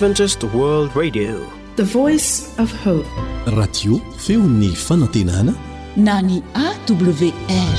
Adventist World Radio, the voice of hope. Radio feony fanantenana na ny AWR.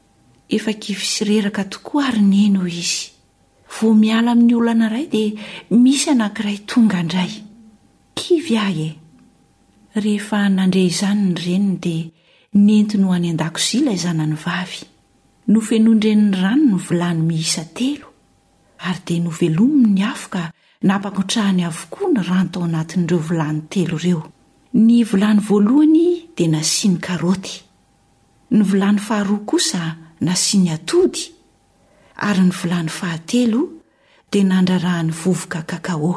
Efa kivy sy reraka tokoa ary neny hoy izy. Vao miala amin'ny olana iray dia misy anankiray tonga indray. Kivy ahy e! Rehefa nandre izany ny reniny dia nentiny ho any an-dakozia ilay zanany vavy. Nofenoin-dreniny rano ny vilany miisa telo ary dia novelominy ny afo ka nampangotrahany avokoa ny rano tao anatin'ireo vilany telo ireo. Ny vilany voalohany dia nasiany karaoty. Ny vilany faharoa kosa nasiany atody, ary ny vilany fahatelo dia nandrarahany vovoka kakaô.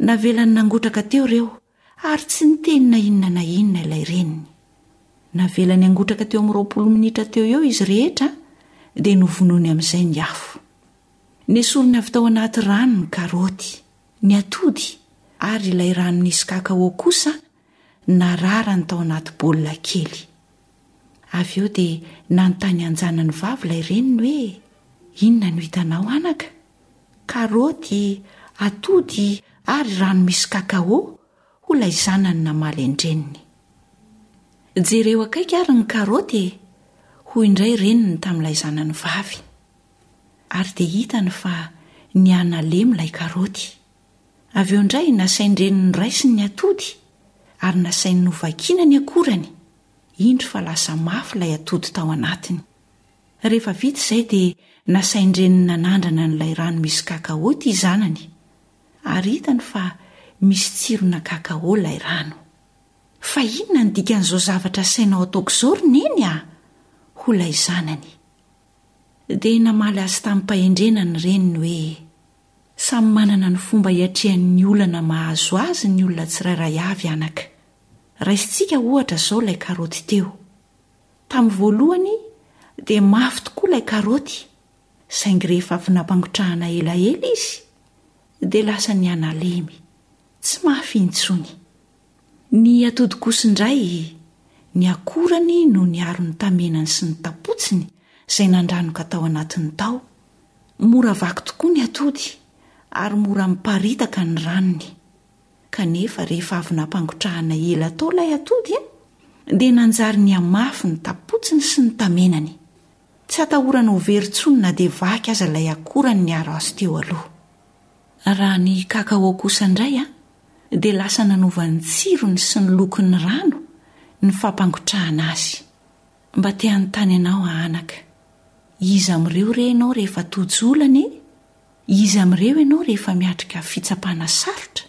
Navelany nangotraka teo ireo, ary tsy niteny na inona na inona ilay reniny. Navelany hangotraka teo amin'ny roapolo minitra teo eo izy rehetra, dia novonoiny amin'izay ny afo. Nesoriny avy tao anaty rano ny karaoty, ny atody, ary ilay rano nisy kakaô kosa na rarany tao anaty baolina kely. Avy eo dia nanontany an-janany vavy ilay reniny hoe, Inona no hitanao anaka? Karaoty, atody ary rano misy kakao, hoy ilay zanany namaly an-dreniny. Jereo akaiky ary ny karaoty e! hoy indray reniny tamin'ilay zanany vavy. Ary dia hitany fa niha-nalemy ilay karaoty. Avy eo indray nasain-dreniny noraisiny ny atody ary nasainy novakina ny akorany, indro fa lasa mafy ilay atody tao anatiny. Rehefa vita izay dia nasain-dreniny nanandrana an'ilay rano misy cacao ity zanany ary hitany fa misy tsirona cacao ilay rano. Fa inona ny dikan'izao zavatra asainao ataoko izao ry Neny a! hoy ilay zanany. Dia namaly azy tamim-pahendrena ny reniny hoe. Samy manana ny fomba hiatrehany ny olana mahazo azy ny olona tsirairay avy anaka. Raisintsika ohatra izao ilay karaoty teo. Tamin'ny voalohany dia mafy tokoa ilay karaoty saingy rehefa avy nampangotrahana elaela izy dia lasa nihanalemy, tsy mafy intsony. Ny atody kosa indray, ny akorany no niaro ny tamenany sy ny tapotsiny izay nandranoka tao anatiny tao. Mora vaky tokoa ny atody ary mora miparitaka ny ranony. Kanefa rehefa avy nampangotrahana ela tao ilay atody dia nanjary nihamafy ny tapotsiny sy ny tamenany. Tsy atahorana ho very intsony na dia vaky aza ilay akorany niaro azy teo aloha. Raha ny cacao kosa indray dia lasa nanova ny tsirony sy ny lokony ny rano ny fampangotrahana azy. Mba te hanontany anao aho anaka, iza amin'ireo re ianao rehefa tojo olana e? Iza amin'ireo ianao rehefa miatrika fitsapana sarotra?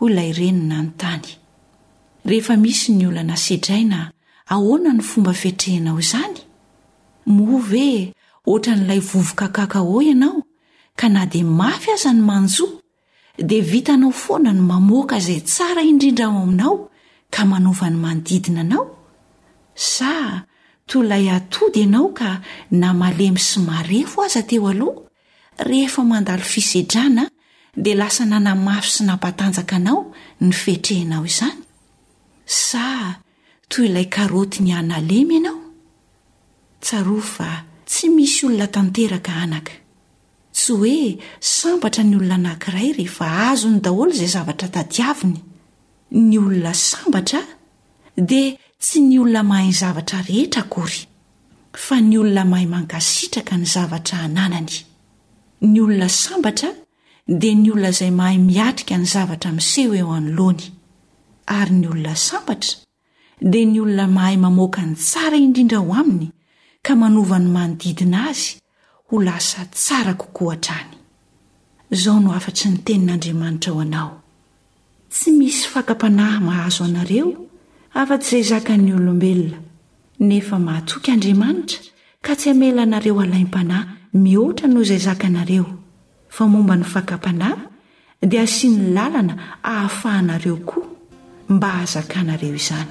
hoy ilay reny nanontany. Rehefa misy ny olana sedraina ahoana no fomba fiatrehanao izany? Moa ve ohatran'ilay vovoka cacao ianao ka na dia mafy aza ny manjo dia vitanao foana ny mamoaka izay tsara indrindra ao aminao ka manova ny manodidina anao? Sa toa ilay atody ianao ka na malemy sy marefo aza teo aloha, rehefa mandalo fisedrana dia lasa nanamafy sy nampatanjaka anao ny fietrehanao izany? Sa Toy ilay karaoty nihanalemy ianao? Tsarovy fa tsy misy olona tanteraka anaka. Tsy hoe sambatra ny olona anankiray rehefa azony daholo izay zavatra tadiaviny. Ny olona sambatra dia tsy ny olona mahay ny zavatra rehetra akory, fa ny olona mahay mankasitraka ny zavatra ananany. Ny olona sambatra dia ny olona izay mahay miatrika ny zavatra miseho eo anoloany, ary ny olona sambatra dia ny olona mahay mamoaka ny tsara indrindra ao aminy ka manova ny manodidina azy ho lasa tsara kokoa hatrany. Izao no hafatry ny tenin'Andriamanitra ho anao. Tsy misy fakam-panahy mahazo anareo afa-tsy izay zakan'ny olombelona, nefa mahatoky Andriamanitra ka tsy hamela anareo halaim-panahy mihoatra noho izay zakanareo, fa momba ny fakam-panahy dia asiany lalana ahafahanareo koa mba hahazakanareo izany.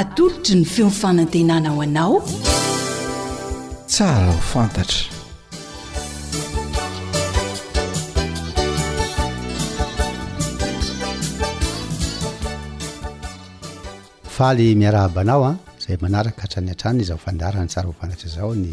Atolotry ny feon'ny fanantenana ho anao. Tsara ho fantatra. Faly miarahaba anao an, izay manaraka hatrany hatrany izao fandaharana tsara ho fantatra izao ny.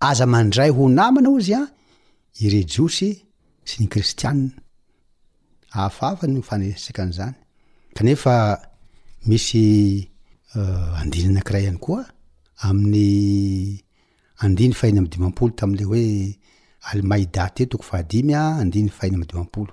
Aza mandray ho namana ozy an irey jiosy sy ny kristianina. Hafahafa ny faneresika an'izany. Kanefa misy eh, andininy anankiray ihany koa amin'ny andiny fahina amin'ny dimampolo tamin'ilay hoe Almaida teo toko fahadimy an, andiny fahina amin'ny dimampolo.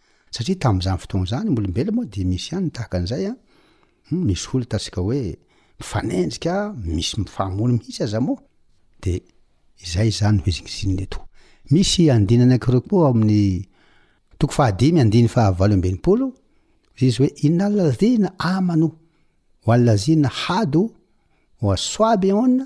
Satria tamin'izany fotoana izany, ny olombelona moa dia misy ihany ny tahaka an'izay an! Humm misy olona ataontsika hoe mifanenjika, misy mifamono mihitsy aza moa! Dia izay izany no hezigezenina eto. Misy andininy anankiroa koa ao amin'ny toko fahadimy andininy fahavalo amby enimpolo, hoy izy hoe Innal ladhina amanu wal ladhina hadu wa swabi'un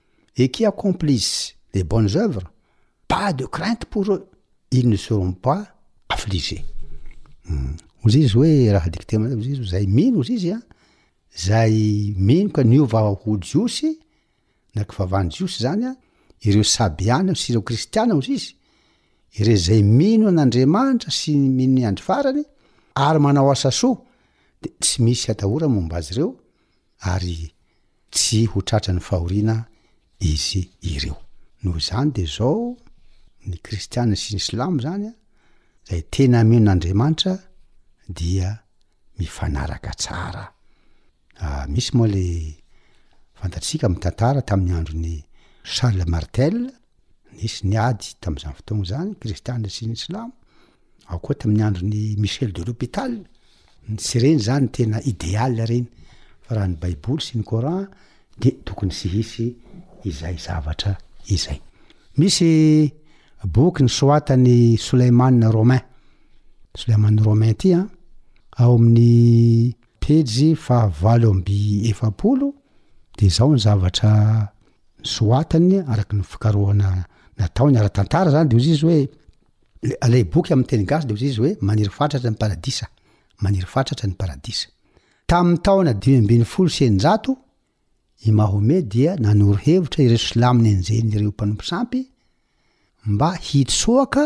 Et qui accomplissent les bonnes œuvres, pas de crainte pour eux, ils ne seront pas affligés. Hum. Hoy izy hoe raha dicté mantsy hoy izy izay mino hoy izy an, izay mino ka niova ho Jiosy na kivavahany Jiosy izany an, ireo Sabiana sy ireo Kristiana hoy izy, ireo izay mino an'Andriamanitra sy mino ny andro farany ary manao asa soa dia tsy misy atahorany momba azy ireo, ary tsy ho tratran'ny fahoriana izy ireo. Noho izany dia izao ny kristiana sy ny silamo izany an, izay tena mino an'Andriamanitra dia mifanaraka tsara. Misy moa ilay fantatsika amin'ny tantara tamin'ny andron'i Charles Martel Nisy ny ady tamin'izany fotoana izany ny kristiana sy ny silamo, ao koa tamin'ny andron'i Michel de l'Hopital, tsy ireny zany no tena idéal ireny, fa raha ny baiboly sy ny coran de tokony tsy hisy izay zavatra izay. Misy boky nisoatan'i Soleimane Romain, Soleimane Romain ity an, ao amin'ny pejy fahavalo amby efapolo de izao ny zavatra soatany araka ny fikarohana nataony ara-tantara zany de ozy izy hoe le boky amin'ny teny gasy de ozy izy hoe maniry fatratra ny paradisa maniry fatratra ny paradisa tamin'ny taona dimy ambin'ny folo sy enjato i mahome dia nanoro hevitra ireo silamo nenjehin'ireo mpanompo sampy mba hitsoaka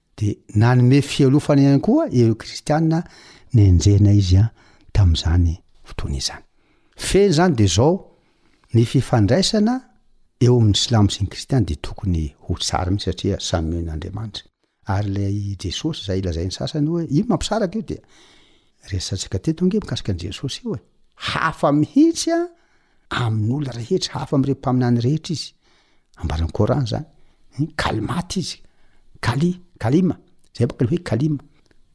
Dia nanome fialofana ihany koa ireo kristiana nenjehina izy tamin'izany fotoana izany. Fehiny izany dia izao, ny fifandraisana eo amin'ny silamo sy ny kristiana dia tokony ho tsara mihitsy satria samy mino an'Andriamanitra. Ary ilay Jesosy izay lazain'ny sasany hoe io mampisaraka io dia resatsika teto ange mikasika an'i Jesosy io e. Hafa mihitsy an! amin' olona rehetra hafa amin' ireo mpaminany rehetra izy, ambaran' ny Coran izany, ny kalimat izy, kali, kalima, izay bôka ny hoe kalima,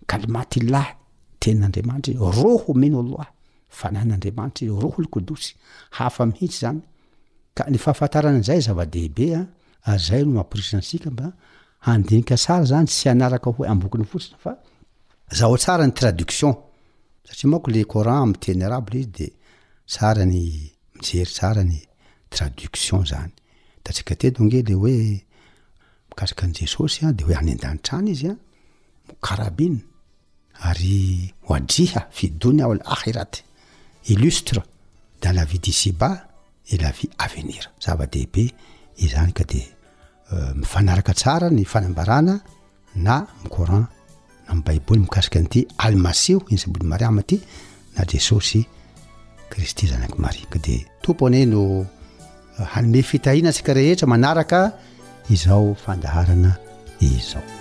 kalimat illahy, tenin' Andriamanitra izy, roho min Allah, fanahin' Andriamanitra izy, rohul kodosy, hafa mihitsy izany, ka ny fahafantarana an'izay zava-dehibe an, ary izay no mamporisika antsika mba handinika tsara izany, tsy hanaraka hoe am-bokiny fotsiny fa zahao tsara ny traduction, satria manko le Coran amin' ny teny arabo le izy de. Tsara ny mijery tsara ny traduction zany. Hitantsika teto ange le hoe mikasika an'i Jesosy dia hoe any an-danitra any izy mukarabin ary wadriha fi dunya wal akhirat illustre dans la vie d'ici bas et la vie à venir. Zava-dehibe izany ka dia. mifanaraka tsara ny fanambarana na ny coran na ny baiboly mikasika an'ity almasiho insa bony mariama ty na jesosy kristy zanaky maria ka dia tompo anie no eh, hanome fitahiana antsika rehetra manaraka izao fandaharana izao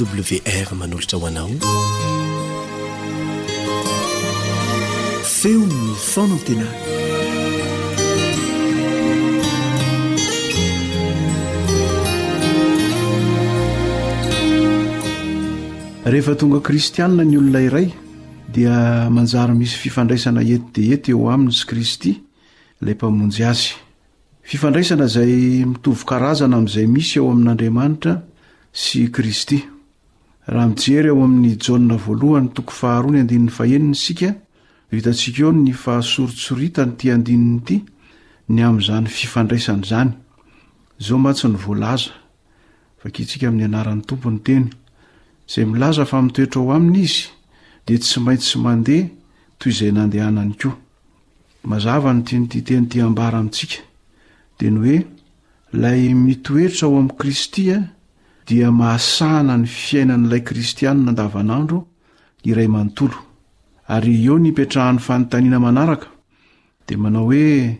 AWR manolotra ho anao feon'ny fanantenana. Rehefa tonga kristianina ny olona iray dia manjary misy fifandraisana ety dia ety eo aminy sy Kristy, ilay mpamonjy azy. Fifandraisana izay mitovy karazana amin'izay misy eo amin'Andriamanitra sy i Kristy. Raha mijery ao amin'ny Jaona voalohany toko faharoa ny andininy fahenina isika dia hitantsika eo ny fahasoritsoritany'ity andininy ity ny amin'izany fifandraisana izany. Izao mantsy no voalaza, Vakintsika amin'ny anaran'ny Tompo ny teny, izay milaza fa mitoetra ao aminy izy dia tsy maintsy mandeha toy izay nandehanany koa. Mazava ny tian'ity teny ity ambara amintsika, dia ny hoe ilay mitoetra ao amin'i Kristy dia mahasahana ny fiainan'ilay kristianina andavanandro iray manontolo. Ary eo ny ipetrahan'ny fanontaniana manaraka, dia manao hoe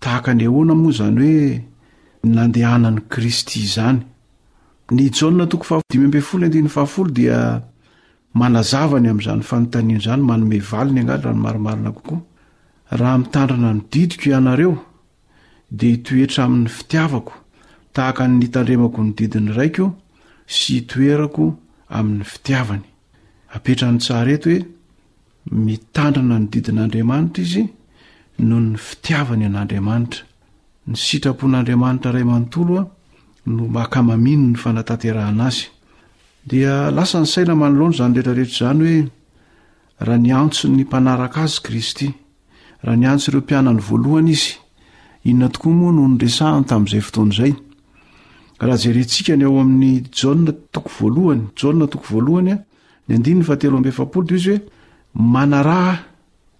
tahaka ny ahoana moa izany hoe nandehanan'i Kristy izany? Ny Jaona toko fahadimy ambin'ny folo andininy fahafolo dia Manazava ny amin'izany fanontaniana izany, manome valiny angady raha ny marimarina kokoa, Raha mitandrina ny didiko ianareo, dia hitoetra amin'ny fitiavako tahaka ny nitandremako ny didin'ny Raiko sy hitoerako amin'ny fitiavany. Apetrany tsara eto hoe mitandrina ny didin'Andriamanitra izy noho ny fitiavany an'Andriamanitra. Ny sitrapon'Andriamanitra Ray manontolo no maka mamino ny fanatanterahana azy. Dia lasa ny saina manoloana izany rehetra rehetra izany hoe raha niantso ny mpanaraka azy Kristy, raha niantso ireo mpianany voalohany izy, inona tokoa moa no noresahany tamin'izay fotoana izay? Raha jerentsika ny ao amin'ny Jaona toko voalohany, Jaona toko voalohany, ny andininy fahatelo amby efapolo dia izy hoe manaraha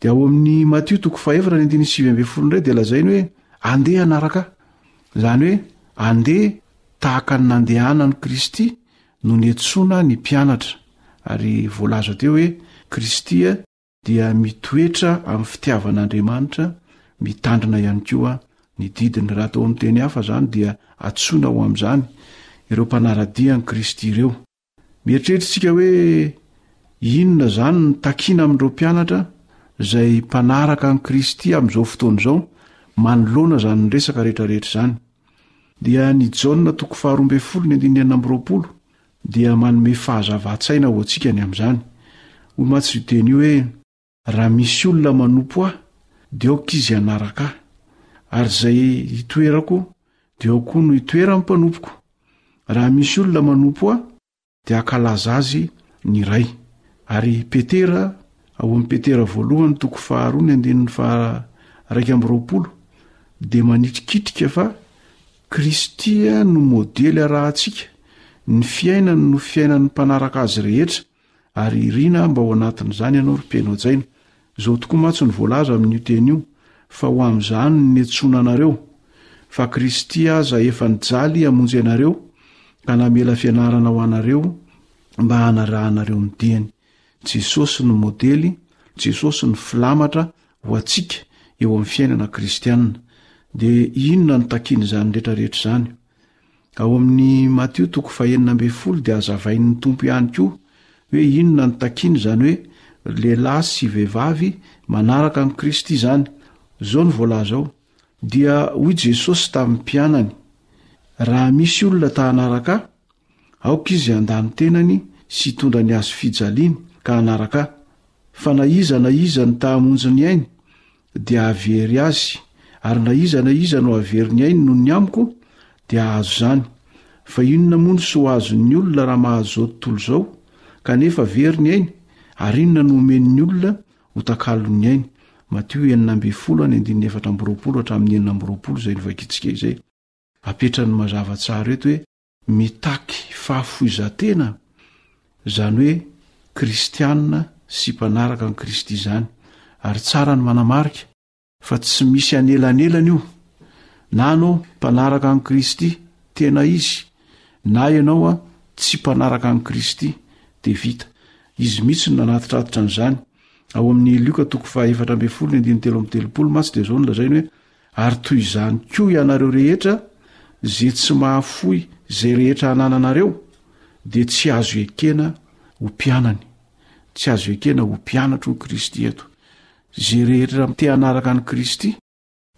dia ao amin'ny Matio toko fahefatra ny andininy sivy ambin'ny folo indray dia lazainy hoe andeha hanaraka, izany hoe andeha Tahaka ny nandehanan'i Kristy no niantsoana ny mpianatra, ary voalaza teo hoe Kristy dia mitoetra amin'ny fitiavan'Andriamanitra, mitandrina ihany koa ny didiny. Raha atao amin'ny teny hafa izany dia antsoina ho amin'izany ireo mpanara-dia an'i Kristy ireo. Mieritreritr'tsika hoe inona izany no takina amin'ireo mpianatra izay mpanaraka an'i Kristy amin'izao fotoana izao manoloana izany resaka rehetrarehetra izany. Dia ny Jaona toko faharoa ambin'ny folo ny andininy enina amby roapolo dia manome fahazavan-tsaina ho antsika ny amin'izany. Hoy mantsy io teny io hoe. Raha misy olona manompo ahy, dia aoka izy hanaraka ahy, ary izay itoerako, dia ao koa no hitoeran'ny mpanompoko. Raha misy olona manompo ahy, dia hankalaza azy ny Ray. Ary Petera, ao amin'ny Petera voalohany toko faharoa ny andininy faha iraika amby roapolo, dia manitrikitrika fa Kristy no modely arahantsika, ny fiainany no fiainan'ny mpanaraka azy rehetra, ary irina mba ho anatin'izany ianao ry mpihaino hajaina. Izao tokoa mantsy no voalaza amin'io teny io fa ho amin'izany no niantsoana anareo, fa Kristy aza efa nijaly hamonjy anareo ka namela fianarana ho anareo mba hanarahanareo ny diany. Jesosy no modely, Jesosy no filamatra ho antsika eo amin'ny fiainana kristianina. Dia inona no takian'izany rehetrarehetra izany? Ao amin'ny Matio toko fahenina ambin'ny folo dia hazavain'ny Tompo ihany koa hoe inona no takiany, izany hoe lehilahy sy vehivavy manaraka an'i Kristy izany. Izao no voalaza ao, Dia hoy Jesosy tamin'ny mpianany, Raha misy olona ta hanaraka ahy, aoka izy handà ny tenany sy hitondra ny hazo fijaliany ka hanaraka ahy. Fa na iza na iza no ta hamonjy ny ainy, dia hahavery azy, ary na iza na iza no hahavery ny ainy noho ny amiko dia hahazo izany. Fa inona moa ny soa azon'ny olona raha mahazo izao tontolo izao, kanefa very ny ainy? Ary inona no homen'ny olona ho takalon'ny ainy? Matio enina ambin'ny folo, ny andininy efatra amby roapolo hatramin'ny enina amby roapolo izay novakintsika izay. Apetrany mazava tsara eto hoe mitaky fahafoizan-tena, izany hoe kristiana sy mpanaraka an'i Kristy izany, ary tsara ny manamarika fa tsy misy anelanelana io, na ianao mpanaraka an'i Kristy tena izy, na ianao tsy mpanaraka an'i Kristy, dia vita. Izy mihitsy no nanatitratitra an'izany. Ao amin'ny Lioka toko fahaefatra ambin'ny folo ny andininy telo amby telopolo mantsy dia izao no lazainy hoe, Ary toy izany koa ianareo rehetra ze tsy mahafoy zay rehetra anananareo dia tsy azo ekena ho mpianany, tsy azo ekena ho mpianatro ny Kristy eto. Ze rehetra te hanaraka an'i Kristy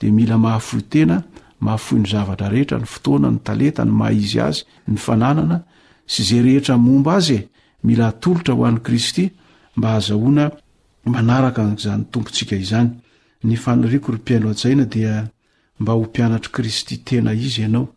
dia mila mahafoy tena, mahafoy ny zavatra rehetra, ny fotoana, ny talenta, ny maha izy azy, ny fananana sy ze rehetra momba azy e, mila atolotra ho an'i Kristy mba hazahoana manaraka an'izany Tompontsika izany. Ny faniriako, ry mpihaino hajaina, dia mba ho mpianatr'i Kristy tena izy ianao,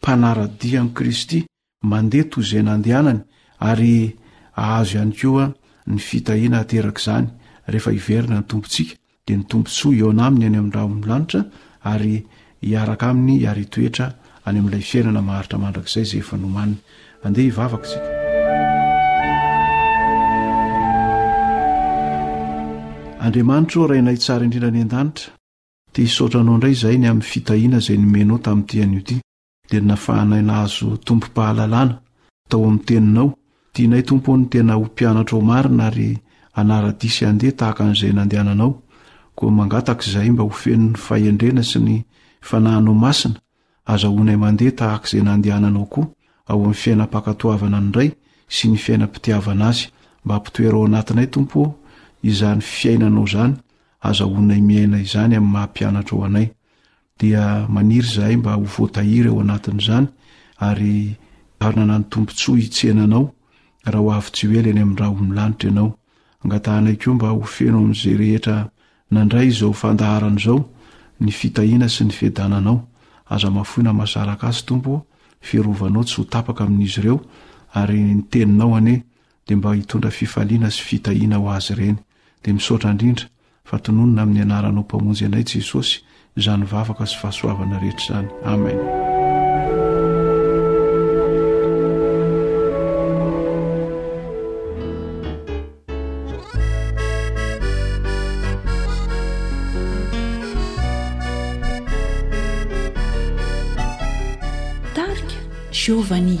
mpanara-dia amin'i Kristy, mandeha toy izay nandehanany, ary hahazo ihany koa ny fitahiana aterak'izany rehefa hiverina ny Tompontsika, dia ny tombontsoa eo anaminy any amin'ny rà amin'ny lanitra, ary Hiaraka Aminy hiary hitoetra any amin'ilay fiainana maharitra mandrakizay izay efa nomaniny. Andeha hivavaka isika. Andriamanitro ô Rainay tsara indrindra any an-danitra, te hisaotra Anao indray izahay ny amin'ny fitahiana izay nomenao tamin'ity anio ity dia ny nafahanay nahazo tompom-pahalalana tao amin'ny Teninao Dinay Tompo o ny tena ho mpianatrao marina ary hanara-dia sy handeha tahaka an'izay nandehananao, koa mangataka izahay mba ho feno ny fahendrena sy ny Fanahinao Masina, azahoanay mandeha tahaka izay nandehananao koa ao amin'ny fiainam-pankatoavana ny Ray sy ny fiainam-pitiavana Azy, mba hampitoera ao anatinay Tompo o izany fiainanao izany, azahoanay miaina izany amin'ny maha-mpianatrao anay. dia maniry izahay mba ho voatahiry ao anatin'izany ary hanana ny tombontsoa hitsena anao raha ho avy tsy ho ela eny amin'ny rahon'ny lanitra ianao. Angatahanay koa mba ho feno amin'izay rehetra nandray izao fandaharana izao ny fitahiana sy ny fiadana anao. Aza mahafoina amasaraka azy Tompo ô, ny fiarovanao tsy ho tapaka amin'izy ireo ary ny teninao anie dia mba hitondra fifaliana sy fitahiana ho azy ireny, dia misaotra indrindra fa tononina amin'ny anaranao mpamonjy anay Jesosy izany vavaka sy fahasoavana rehetra izany. Amen. Tarika Giovanni.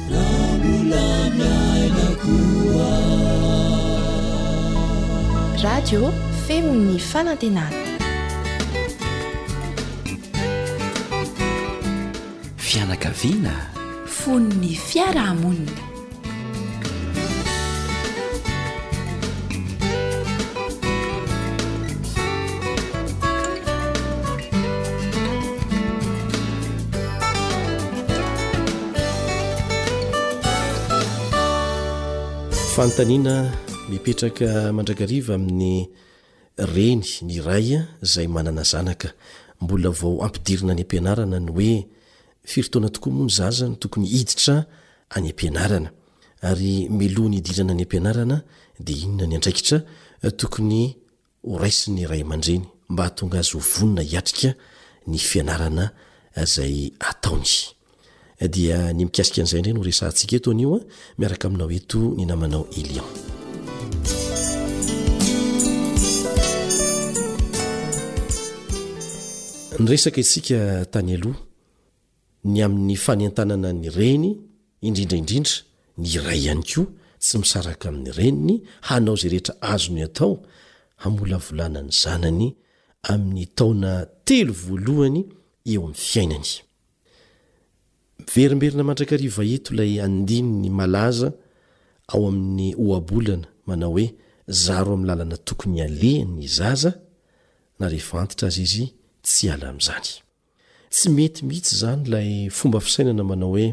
Radio feon'ny fanantenana. Fianakaviana fon'ny fiarahamonina. Fanontaniana mipetraka mandragariva amin'ny reny ny iray izay manana zanaka mbola vao ampidirina any am-pianarana ny hoe firy taona tokoa moa ny zaza no tokony hiditra any am-pianarana ary melohany hidirana any am-pianarana dia inona ny andraikitra tokony ho raisin'ny ray aman-dreny mba hahatonga azy ho vonona hiatrika ny fianarana izay ataony. Dia ny mikasika an'izay indray no resahantsika eto anio miaraka aminao eto ny namanao Elion. Ny resaka isika tany aloha ny amin'ny fanentanana ny reny, indrindra indrindra ny ray ihany koa tsy misaraka amin'ny reniny hanao izay rehetra azony atao hamolavolana ny zanany amin'ny taona telo voalohany eo amin'ny fiainany. Miverimberina mandrakariva eto ilay andininy malaza ao amin'ny Ohabolana manao hoe zaro amin'ny lalana tokony alehany ny zaza na rehefa antitra aza izy tsy hiala amin'izany. Tsy mety mihitsy izany ilay fomba fisainana manao hoe,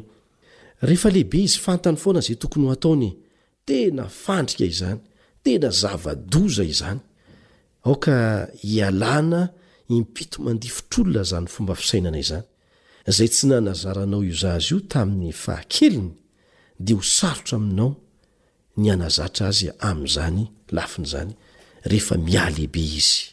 rehefa lehibe izy fantany foana izay tokony ho ataony e! Tena fandrika izany, tena zava-doza izany. Aoka hialana impito-mandifotr'olona izany fomba fisainana izany. Izay tsy nanazara anao io zaza io tamin'ny fahakeliny dia ho sarotra aminao ny hanazatra azy amin'izany lafiny izany rehefa mihalehibe izy.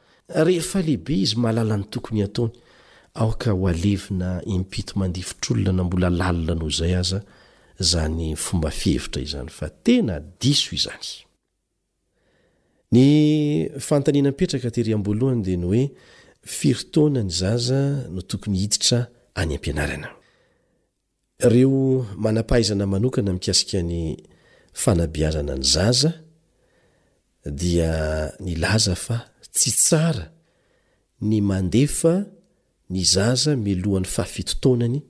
Rehefa lehibe izy mahalala ny tokony hataony, aoka ho alevina impito mandifotr'olona na mbola lalina noho izay aza izany fomba fihevitra izany fa tena diso izany. Ny fanontaniana mipetraka tery am-boalohany dia ny hoe firy taona ny zaza no tokony hiditra any am-pianarana. Ireo manam-pahaizana manokana mikasika ny fanabeazana ny zaza dia nilaza fa tsy tsara ny mandefa ny zaza milohan'ny fahafito taonany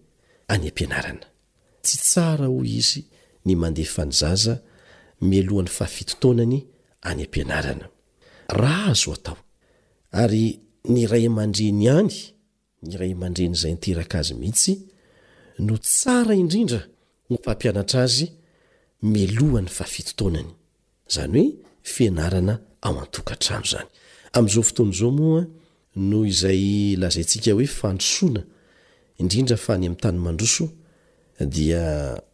any am-pianarana. Tsy tsara, hoy izy, ny mandefa ny zaza mialohan'ny fahafito taonany any am-pianarana, raha azo atao, ary ny ray aman-dreny ihany Ny ray aman-dreny izay niteraka azy mihitsy no tsara indrindra ho mpampianatra azy mialohan'ny fahafito taonany. Izany hoe fianarana ao an-tokantrano izany. Amin'izao fotoana izao moa noho izay lazaintsika hoe fandrosoana, indrindra fa any amin'ny tany mandroso, dia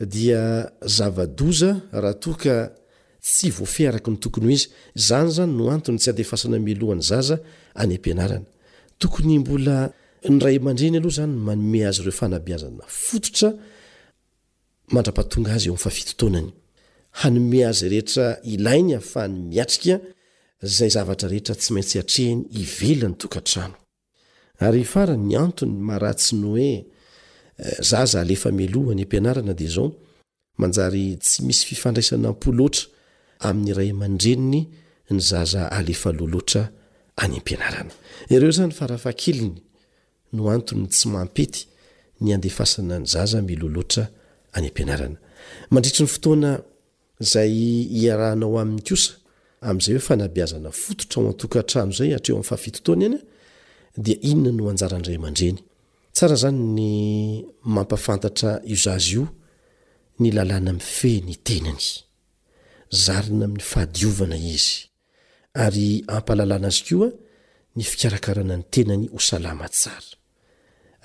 dia zava-doza raha toa ka tsy voafehy araka ny tokony ho izy, izany izany no antony tsy andefasana mialoha ny zaza any am-pianarana. Tokony mbola ny ray aman-dreny aloha izany no manome azy ireo fanabeazana fototra mandra-pahatonga azy eo amin'ny fahafito taonany, hanome azy rehetra ilainy ahafahany miatrika izay zavatra rehetra tsy maintsy atrehiny ivelan'ny tokantrano. Ary farany ny antony maharatsy ny hoe zaza alefa mialoha any am-pianarana dia izao, manjary tsy misy fifandraisana am-po loatra amin'ny ray aman-dreniny ny zaza alefa aloha loatra any am-pianarana. Ireo izany farafahakeliny no antony tsy mampety ny handefasana ny zaza mialoha loatra any am-pianarana. Mandritry ny fotoana. Izay iarahanao aminy kosa amin'izay hoe fanabeazana fototra ao an-tokantrano izay hatreo amin'ny fahafito taony any dia inona no anjaran'ny ray aman-dreny? Tsara izany ny mampafantatra io zaza io ny lalàna mifehy ny tenany. Zarina amin'ny fahadiovana izy. ary hampahalalana azy koa ny fikarakarana ny tenany ho salama tsara.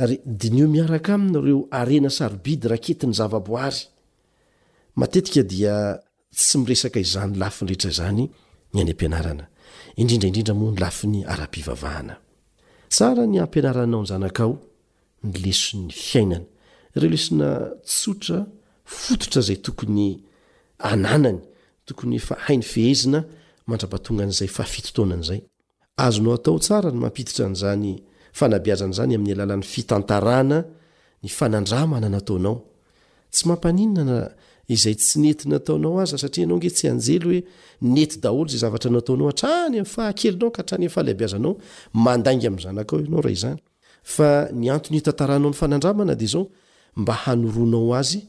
Ary diniho miaraka aminy ireo harena sarobidy raketin'ny zavaboary. Matetika dia tsy miresaka izany lafiny rehetra izany ny any am-pianarana, indrindra indrindra moa ny lafiny ara-pivavahana. Tsara ny hampianaranao ny zanakao ny leson'ny fiainana, ireo lesona tsotra fototra izay tokony ananany, tokony efa hainy fehezina mandra-pahatongan'izay fahafito taonany izay. Azonao atao tsara ny mampiditra an'izany fanabeazana izany amin'ny alalan'ny fitantarana ny fanandramana nataonao. Tsy mampaninona na izay tsy nety nataonao aza satria ianao ange tsy anjely hoe nety daholo izay zavatra nataonao hatrany amin'ny fahakelinao ka hatrany amin'ny fahalehibeazanao, mandainga amin'ny zanakao ianao raha izany. Fa ny antony hitantaranao ny fanandramana dia izao, mba hanoroanao azy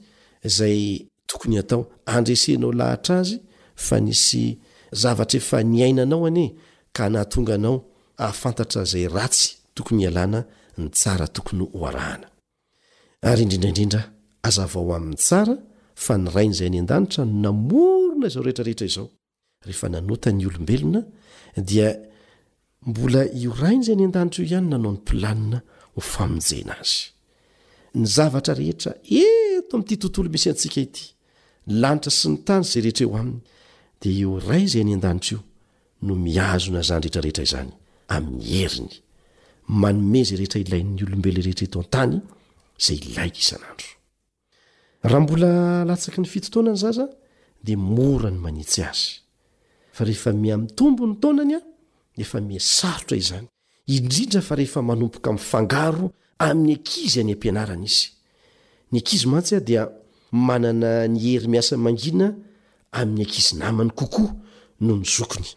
izay tokony hatao, handresenao lahatra azy fa nisy zavatra efa niainanao anie ka nahatonga anao hahafantatra izay ratsy tokony hialana, ny tsara tokony hoarahana. Ary indrindra indrindra, hazavao aminy tsara fa ny Rain'izay any an-danitra no namorona izao rehetra rehetra izao. Rehefa nanota ny olombelona dia mbola io Rainy izay any an-danitra io ihany nanao ny planina ho famonjena azy. Ny zavatra rehetra eto amin'ity tontolo misy antsika ity, ny lanitra sy ny tany sy izay rehetra eo aminy dia io Ray izay any an-danitra io no mihazona izany rehetra rehetra izany amin'ny heriny. Manome izay rehetra ilain'ny olombelona rehetra eto an-tany izay ilainy isan'andro. Raha mbola latsaky ny fito taona ny zaza dia mora ny manitsy azy. Fa rehefa mihamitombo ny taonany an, efa mihasarotra izany, indrindra fa rehefa manomboka mifangaro amin'ny ankizy any am-pianarana izy. Ny ankizy mantsy an dia manana ny hery miasa mangina amin'ny ankizy namany kokoa noho ny zokiny.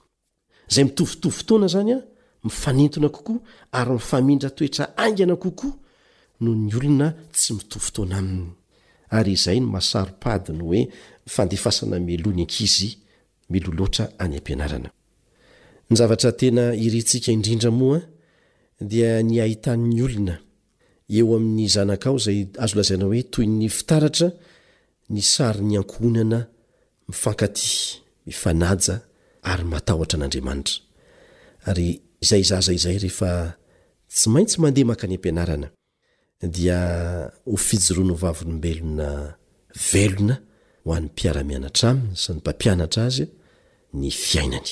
izay mitovitovy fotoana izany an, mifanintona kokoa ary mifamindra toetra haingana kokoa noho ny olona tsy mitovy fotoana aminy. Ary izay no maha saro-pady ny hoe fandefasana meloa ny ankizy meloa loatra any am-pianarana. Ny zavatra tena irintsika indrindra moa dia ny hahitan'ny olona eo amin'ny zanakao izay azo lazaina hoe toy ny fitaratra ny sarin'ny ankohonana mifankatia, mifanaja ary matahotra an'Andriamanitra. Ary izay zaza izay rehefa tsy maintsy mandeha mankany am-pianarana dia ho fijoroana ho vavolombelona velona ho an'ny mpiara-mianatra aminy sy ny mpampianatra azy ny fiainany.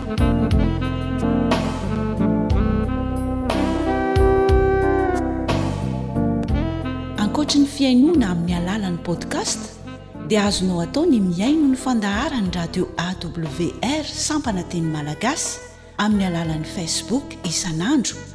Ankoatry ny fihainoana amin'ny alalan'ny podcast dia azonao atao ny mihaino ny fandaharan'ny radio awr sampana teny malagasy amin'ny alalan'ny facebook isan'andro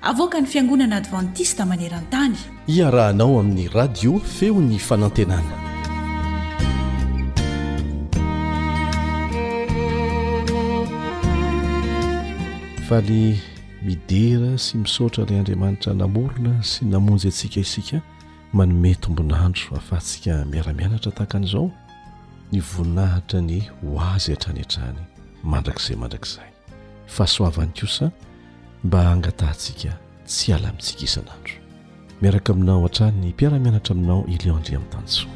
Avoakan'ny Fiangonana Advantista maneran-tany. Iarahanao amin'ny Radio Feon'ny Fanantenana. Faly midera sy misaotra ilay Andriamanitra namorona sy namonjy antsika isika manome tombonandro afatsika miara-mianatra tahaka an'izao ny voninahitra ny ho azy hatrany hatrany mandrakizay mandrakizay. fahasoavany kosa mba hangatahantsika tsy ala amintsika isan'andro miaraka aminao hatrany ny mpiara-mianatra aminao Elion Andriamitansoa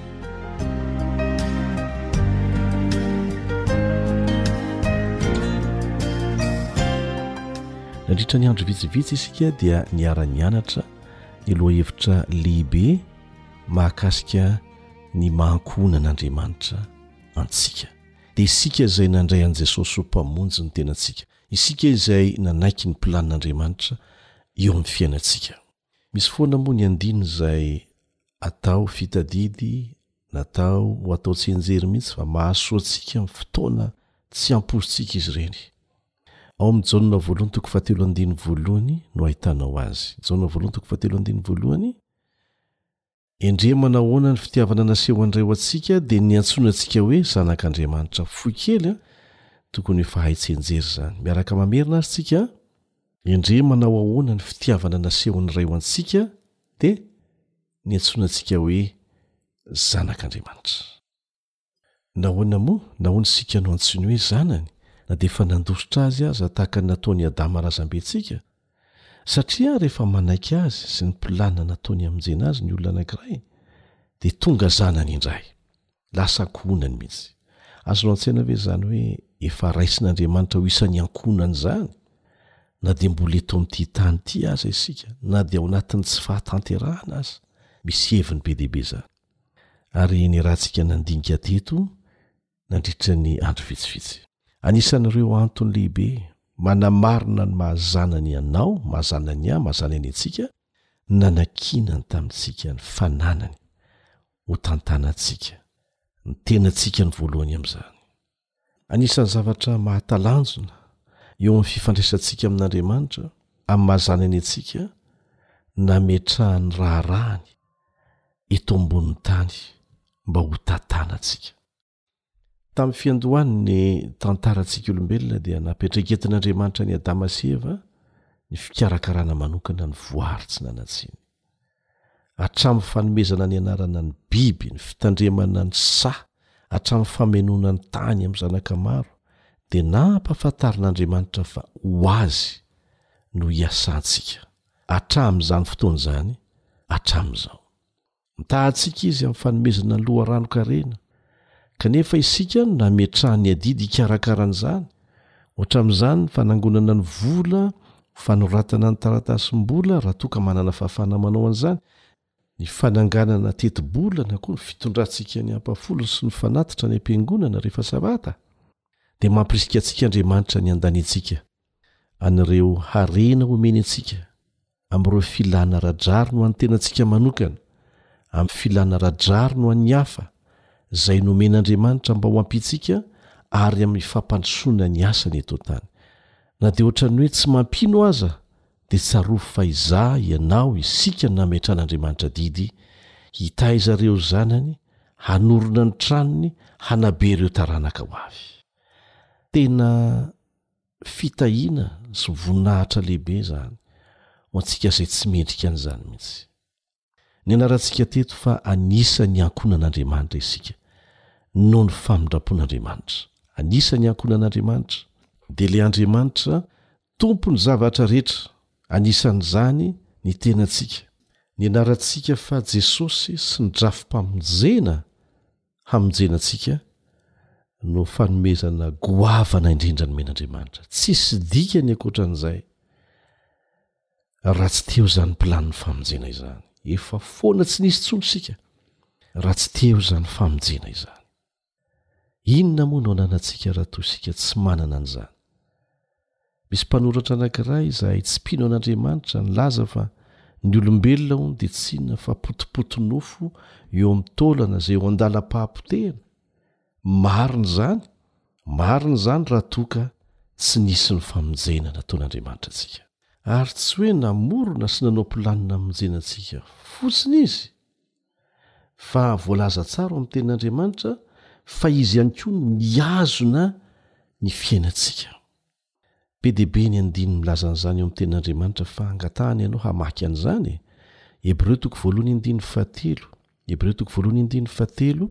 nandritra ny andro vitsivitsy isika dia niara-nianatra ny lohahevitra lehibe mahakasika ny mahankohonan'Andriamanitra antsika Dia isika izay nandray an'i Jesosy ho Mpamonjy ny tenantsika. Isika izay nanaiky ny planin'Andriamanitra eo amin'ny fiainantsika. Misy foana moa ny andiany izay atao fitadidy, natao ho atao tsianjery mihitsy fa mahasoa antsika amin'ny fotoana tsy ampoizitsika izy ireny. Ao amin'ny Jaona voalohany toko fahatelo andininy voalohany no ahitanao azy. Jaona voalohany toko fahatelo andininy voalohany. Endrey manahoana ny fitiavana naseho an'ireo antsika dia ny antsoina antsika hoe zanak'Andriamanitra. Fohy kely an! Tokony efa hay tsianjery izany. Miaraka mamerina azy tsika an! Endrey manao ahoana ny fitiavana nasehon'ireo antsika dia ny antsoina antsika hoe zanak'Andriamanitra. Nahoana moa? Nahoana isika no antsoiny hoe zanany, na dia efa nandositra azy aza tahaka ny nataon'i Adama razambentsika? Satria rehefa manaiky azy sy ny planina nataony hamonjena azy ny olona anankiray, dia tonga zanany indray. Lasa ankohonany mihitsy. Azonao an-tsaina ve izany hoe efa raisin'Andriamanitra ho isan'ny ankohonany izany, na dia mbola eto amin'ity tany ity aza isika, na dia ao anatin'ny tsy fahatanterahana aza? Misy heviny be dia be izany. ary ny rahantsika nandinika teto nandritra ny andro vitsivitsy. Anisan'ireo antony lehibe manamarina ny mahazana ny anao, mahazana ny ahy, mahazana ny antsika, ny nanankinany tamintsika ny fananany hotantanantsika ny tenantsika ny voalohany amin'izany. Anisan'ny zavatra mahatalanjona eo amin'ny fifandraisantsika amin'Andriamanitra amin'ny maha zanany antsika ny nametrahany raharahany eto ambonin'ny tany mba ho tantanantsika. Tamin'ny fiandohan'ny tantarantsika olombelona dia nampietraketin'Andriamanitra an'i Adama sy Eva ny fikarakarana manokana ny voary tsy nanan-tsiny. hatramin'ny fanomezana ny anarana ny biby, ny fitandremana ny saha, hatramin'ny famenoana ny tany amin'ny zanaka maro, dia nampahafantarin'Andriamanitra fa ho Azy no hiasantsika, hatramin'izany fotoana izany hatramin'izao. Mitaha antsika Izy amin'ny fanomezana ny loharanon-karena, Kanefa isika no nametraha ny adidy hikarakara an'izany, ohatra amin'izany ny fanangonana ny vola ho fanoratana ny taratasim-bola raha toa ka manana fahafahana manao an'izany, ny fananganana tetibola na koa ny fitondrantsika ny ampafolony sy ny fanatitra any am-piangonana rehefa Sabata, dia mampirisika antsika Andriamanitra ny handaniantsika an'ireo harena omeny antsika. amin'ireo filana ara-drariny ho an'ny tenantsika manokana, amin'ny filana ara-drariny ho an'ny hafa, izay nomen'Andriamanitra mba ho ampiantsika, ary amin'ny fampandrosoana ny asany eto an-tany. Na dia hoatran'ny hoe tsy mampino aza, dia tsarovy fa izaho, ianao, isika no nametran'Andriamanitra didy, hitaiza ireo zanany, hanorina ny tranony, hanabe ireo taranaka ho avy. Tena fitahiana sy voninahitra lehibe izany ho antsika izay tsy mendrika an'izany mihitsy. Nianarantsika teto fa anisan'ny ankohonan'Andriamanitra isika noho ny famindram-pon'Andriamanitra. Anisan'ny ankohonan'Andriamanitra. Dia ilay Andriamanitra Tompon'ny zavatra rehetra, anisan'izany ny tenantsika. Nianarantsika fa Jesosy sy ny drafi-pamonjena hamonjena antsika no fanomezana goavana indrindra nomen'Andriamanitra. Tsisy dikany ankoatran'izay raha tsy teo izany planin'ny famonjena izany. Efa foana tsy nisy intsony isika raha tsy teo izany famonjena izany. Inona moa no ananantsika raha toa isika tsy manana an'izany? Misy mpanoratra anankiray izay tsy mpino an'Andriamanitra nilaza fa ny olombelona hono dia tsy inona fa potipotinofo eo amin'ny taolana izay eo an-dalam-pahapotehana. Marina izany, marina izany raha toa ka tsy nisy ny famonjena nataon'Andriamanitra antsika. Ary tsy hoe namorona sy nanao planina hamonjena antsika fotsiny Izy, fa voalaza tsara ao amin'ny tenin'Andriamanitra fa izy ihany koa no mihazona ny fiainantsika. Be dia be ny andininy milaza an'izany ao amin'ny tenin'Andriamanitra fa angatahany ianao hamaky an'izany e. Hebreo toko voalohany andininy fahatelo, Hebreo toko voalohany andininy fahatelo.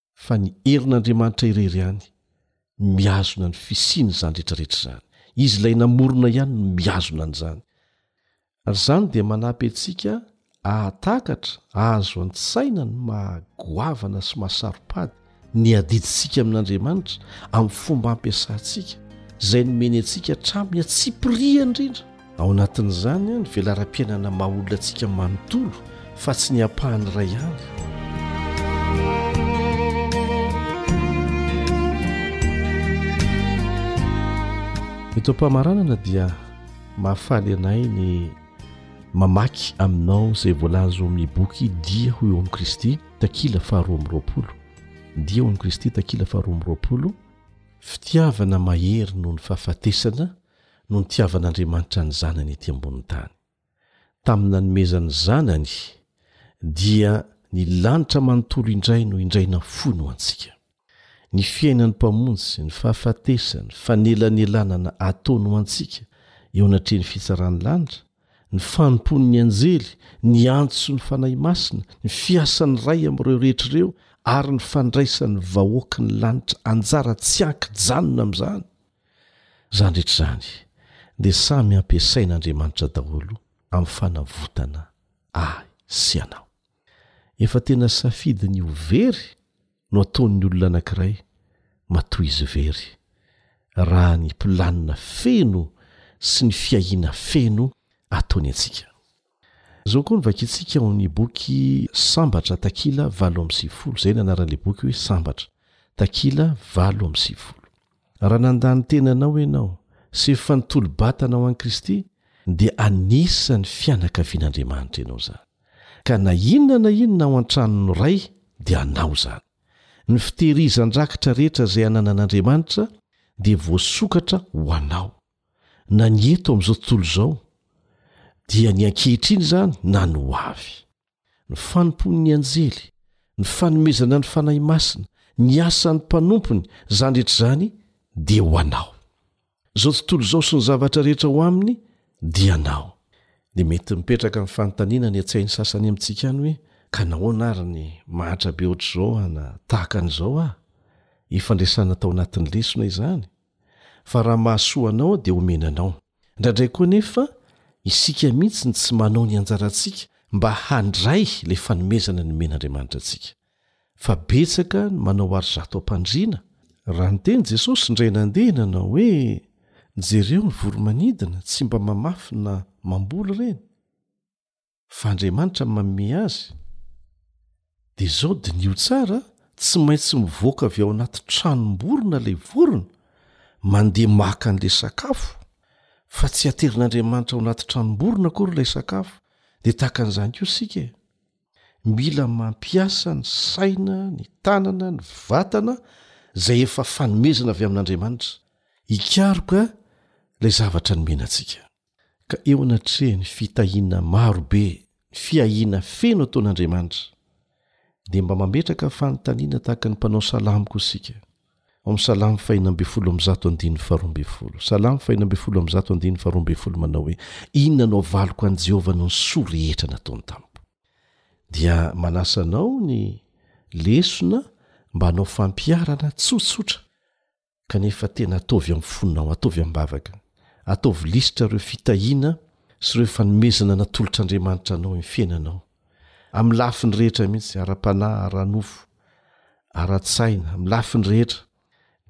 fa ny herin'Andriamanitra irery ihany mihazona ny fisian'izany rehetrarehetra izany. Izy Ilay namorona ihany no mihazona an'izany. Ary izany dia manampy antsika hahatakatra, hahazo an-tsaina ny maha-goavana sy maha-saro-pady ny adidintsika amin'Andriamanitra amin'ny fomba ampiasantsika izay nomeny antsika hatramin'ny antsipiriany indrindra. Ao anatin'izany ny velaram-piainana maha olona antsika manontolo fa tsy ny ampahany iray ihany. Eto am-pamaranana dia mahafaly anay ny mamaky aminao izay voalaza ao amin'ny boky Dia ho eo amin'i Kristy, takila faharoa amby roapolo. Dia ho an'i Kristy, takila faharoa amby roapolo, Fitiavana mahery noho ny fahafatesana no nitiavan'Andriamanitra ny Zanany ety ambonin'ny tany. Tamin'ny nanomezany ny Zanany, dia ny lanitra manontolo indray no indray nafoiny ho antsika. Ny fiainan'ny Mpamonjy, ny fahafatesany, fanelanelanana ataony ho antsika eo anatrehan'ny fitsaran'ny lanitra, ny fanompoan'ny anjely, ny antson'ny Fanahy Masina, ny fiasan'ny Ray amin'ireo rehetra ireo ary ny fandraisan'ny vahoaky ny lanitra anjara tsy ankijanona amin'izany, Izany rehetra izany dia samy ampiasain' Andriamanitra daholo amin'ny fanavotana ahy sy anao. Efa tena safidy ny ho very no ataon'ny olona anankiray matoa izy very, raha ny planina feno sy ny fiahiana feno ataony antsika. Izao koa no vakintsika ao amin'ny boky Sambatra, takila valo amby sivifolo. Izay no anaran'ilay boky hoe Sambatra, takila valo amby sivifolo. Raha nandà ny tenanao ianao sy efa fanontolo-batana ho an'i Kristy, dia anisan'ny fianakavian'Andriamanitra ianao izany. Ka na inona na inona ao an-tranon'ny Ray dia anao izany. Ny fitehirizan-drakitra rehetra izay ananan'Andriamanitra dia voasokatra ho anao. na ny eto amin'izao tontolo izao, dia ny ankehitriny izany na ny ho avy. Ny fanompoan'ny anjely, ny fanomezana ny Fanahy Masina, ny asan'ny mpanompony, izany rehetra izany dia ho anao. Izao tontolo izao sy ny zavatra rehetra ao aminy dia anao. Dia mety mipetraka ny fanontaniana any an-tsain'ny sasany amintsika any hoe, Ka nahoana ary ny mahantra be hoatr'izao an, tahaka an'izao an? Ifandraisana tao anatin'ny lesona izany. fa raha mahasoa anao dia omena anao. Indraindray koa anefa isika mihitsy no tsy manao ny anjarantsika mba handray ilay fanomezana nomen'Andriamanitra antsika. Fa betsaka ny manao àry zato am-pandriana. Raha niteny Jesosy indray nandeha nanao hoe, Jereo ny voromanidina, tsy mba mamafy na mamboly ireny. fa Andriamanitra no manome azy, dia izao diniho tsara a, tsy maintsy mivoaka avy ao anaty tranom-borona ilay vorona, mandeha maka an'ilay sakafo, fa tsy aterin'Andriamanitra ao anaty tranom-borona akory ilay sakafo, dia tahaka an'izany koa isika e, mila mampiasa ny saina, ny tanana, ny vatana izay efa fanomezana avy amin'Andriamanitra, hikaroka ilay zavatra nomena antsika. Ka eo anatrehan'ny fitahiana maro be, ny fiahiana feno ataon'Andriamanitra, dia mba mametraka fanontaniana tahaka ny mpanao salamo koa isika. Ao amin'ny Salamo fahina ambin'ny folo amby zato andininy faharoa ambin'ny folo, Salamo fahina ambin'ny folo amby zato andininy faharoa ambin'ny folo manao hoe, Inona no avaliko an'i Jehovah noho ny soa rehetra nataony tamiko? Dia manasa anao ny lesona mba hanao fampiharana tsotsotra kanefa tena ataovy amin'ny fonao, ataovy am-bavaka. Ataovy lisitra ireo fitahiana sy ireo fanomezana natolotr'Andriamanitra anao amin'ny fiainanao, amin'ny lafiny rehetra mihitsy, ara-panahy, ara-nofo, ara-tsaina, amin'ny lafiny rehetra.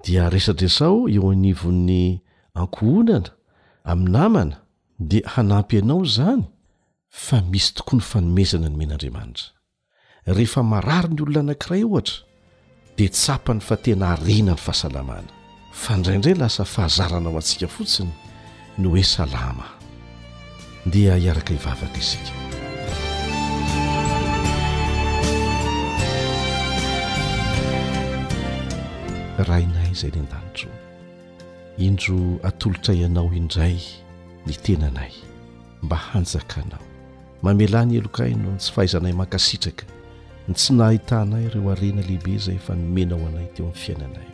Dia resadresao eo anivon'ny ankohonana, amin'ny namana, dia hanampy anao izany fa misy tokoa ny fanomezana nomen'Andriamanitra. Rehefa marary ny olona anankiray ohatra dia tsapany fa tena harena ny fahasalamana. Fa indraindray lasa fahazarana ho antsika fotsiny ny hoe salama. Ndeha hiaraka hivavaka isika. Rainay izay any an-danitro. Indro atolotray Anao indray ny tenanay. mba hanjakanao. Mamelà ny heloka hainao, ny tsy fahaizanay mankasitraka, ny tsy nahahitanay ireo harena lehibe izay efa nomenao anay teo amin'ny fiainanay.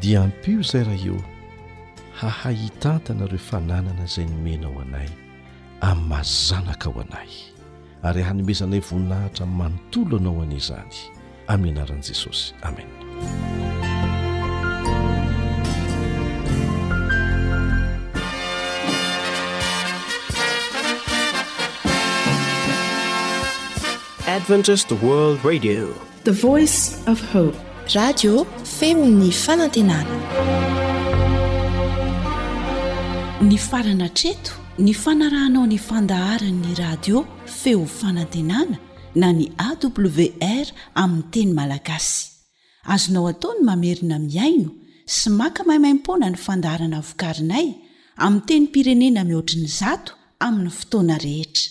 Dia ampio izay Ray ô, hahay hitantana ireo fananana izay nomenao anay amin'ny maha zanakao anay. ary hanomezanay voninahitra manontolo anao an'izany amin'ny anaran'i Jesosy amen Adventist World Radio The voice of hope. Radio feo ny fanantenana. Nifarana hatreto ny fanarahanao ny fandaharan'ny radio feo fanantenana na ny AWR amin'ny teny malagasy. Azonao atao ny mamerina mihaino sy maka maimaimpoana ny fandaharana vokarinay amin'ny tenim-pirenena mihoatry ny zato amin'ny fotoana rehetra.